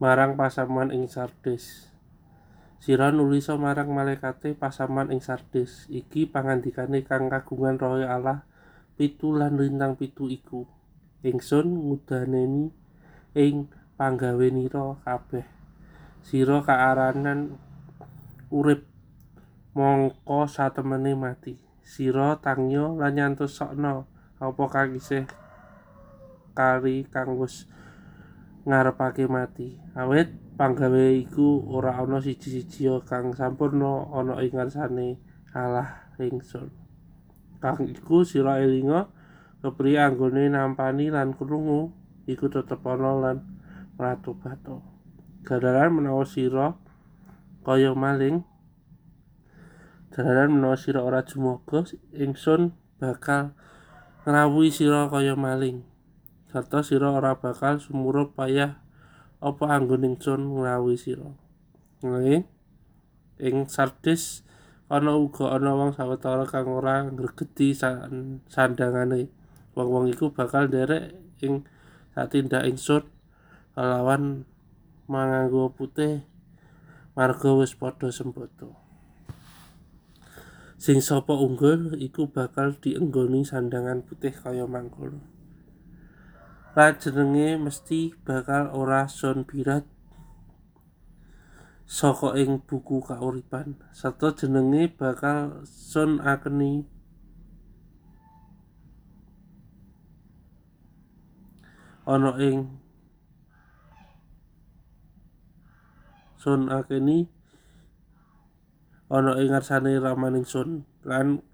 marang pasamuan ing Sardis. Sira nulisa marang malaikate pasamuan ing Sardis. Iki pangandikane kang kagungan Roh Allah pitu lan lintang pitu iku. Ingsun ngudaneni ing panggawenira kabeh. Sira kaaranan urip mongko satemene mati. Sira tangya lan nyantosna apa kang isih kari kang wis ngarepake mati. Awit panggawe iku ora ana siji-sijia kang sampurna ana ing ngarsane Allah ingsun kang iku sira elinga kepriye anggone nampani lan krungu iku tetep ana lan mratobat gadaran menawa sira kaya maling gadaran menawa sira ora jumoga ingsun bakal ngrawuhi sira kaya maling sarta sira ora bakal sumurup payah apa anggone ingsun ngrawuhi sira. Nanging ing Sardis ana uga ana wong sawetara kang ora ngregeti sandhangane wong-wong iku bakal nderek ing satindak ingsun kelawan manganggo putih marga wis padha sembodo. Sing sapa unggul iku bakal dienggoni sandhangan putih kaya mangkono jenenge mesti bakal ora son saka ing buku kauripan. Serta jenenge bakal son akeni. Ana ing son akeni ana ing ngarsane ramaning sun lan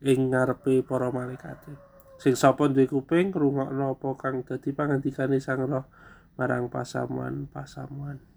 ing ngarepe para malaikate sing sapa duwe kuping ngrungokno apa kang dadi pangandikane Sang Roh marang pasamuan-pasamuan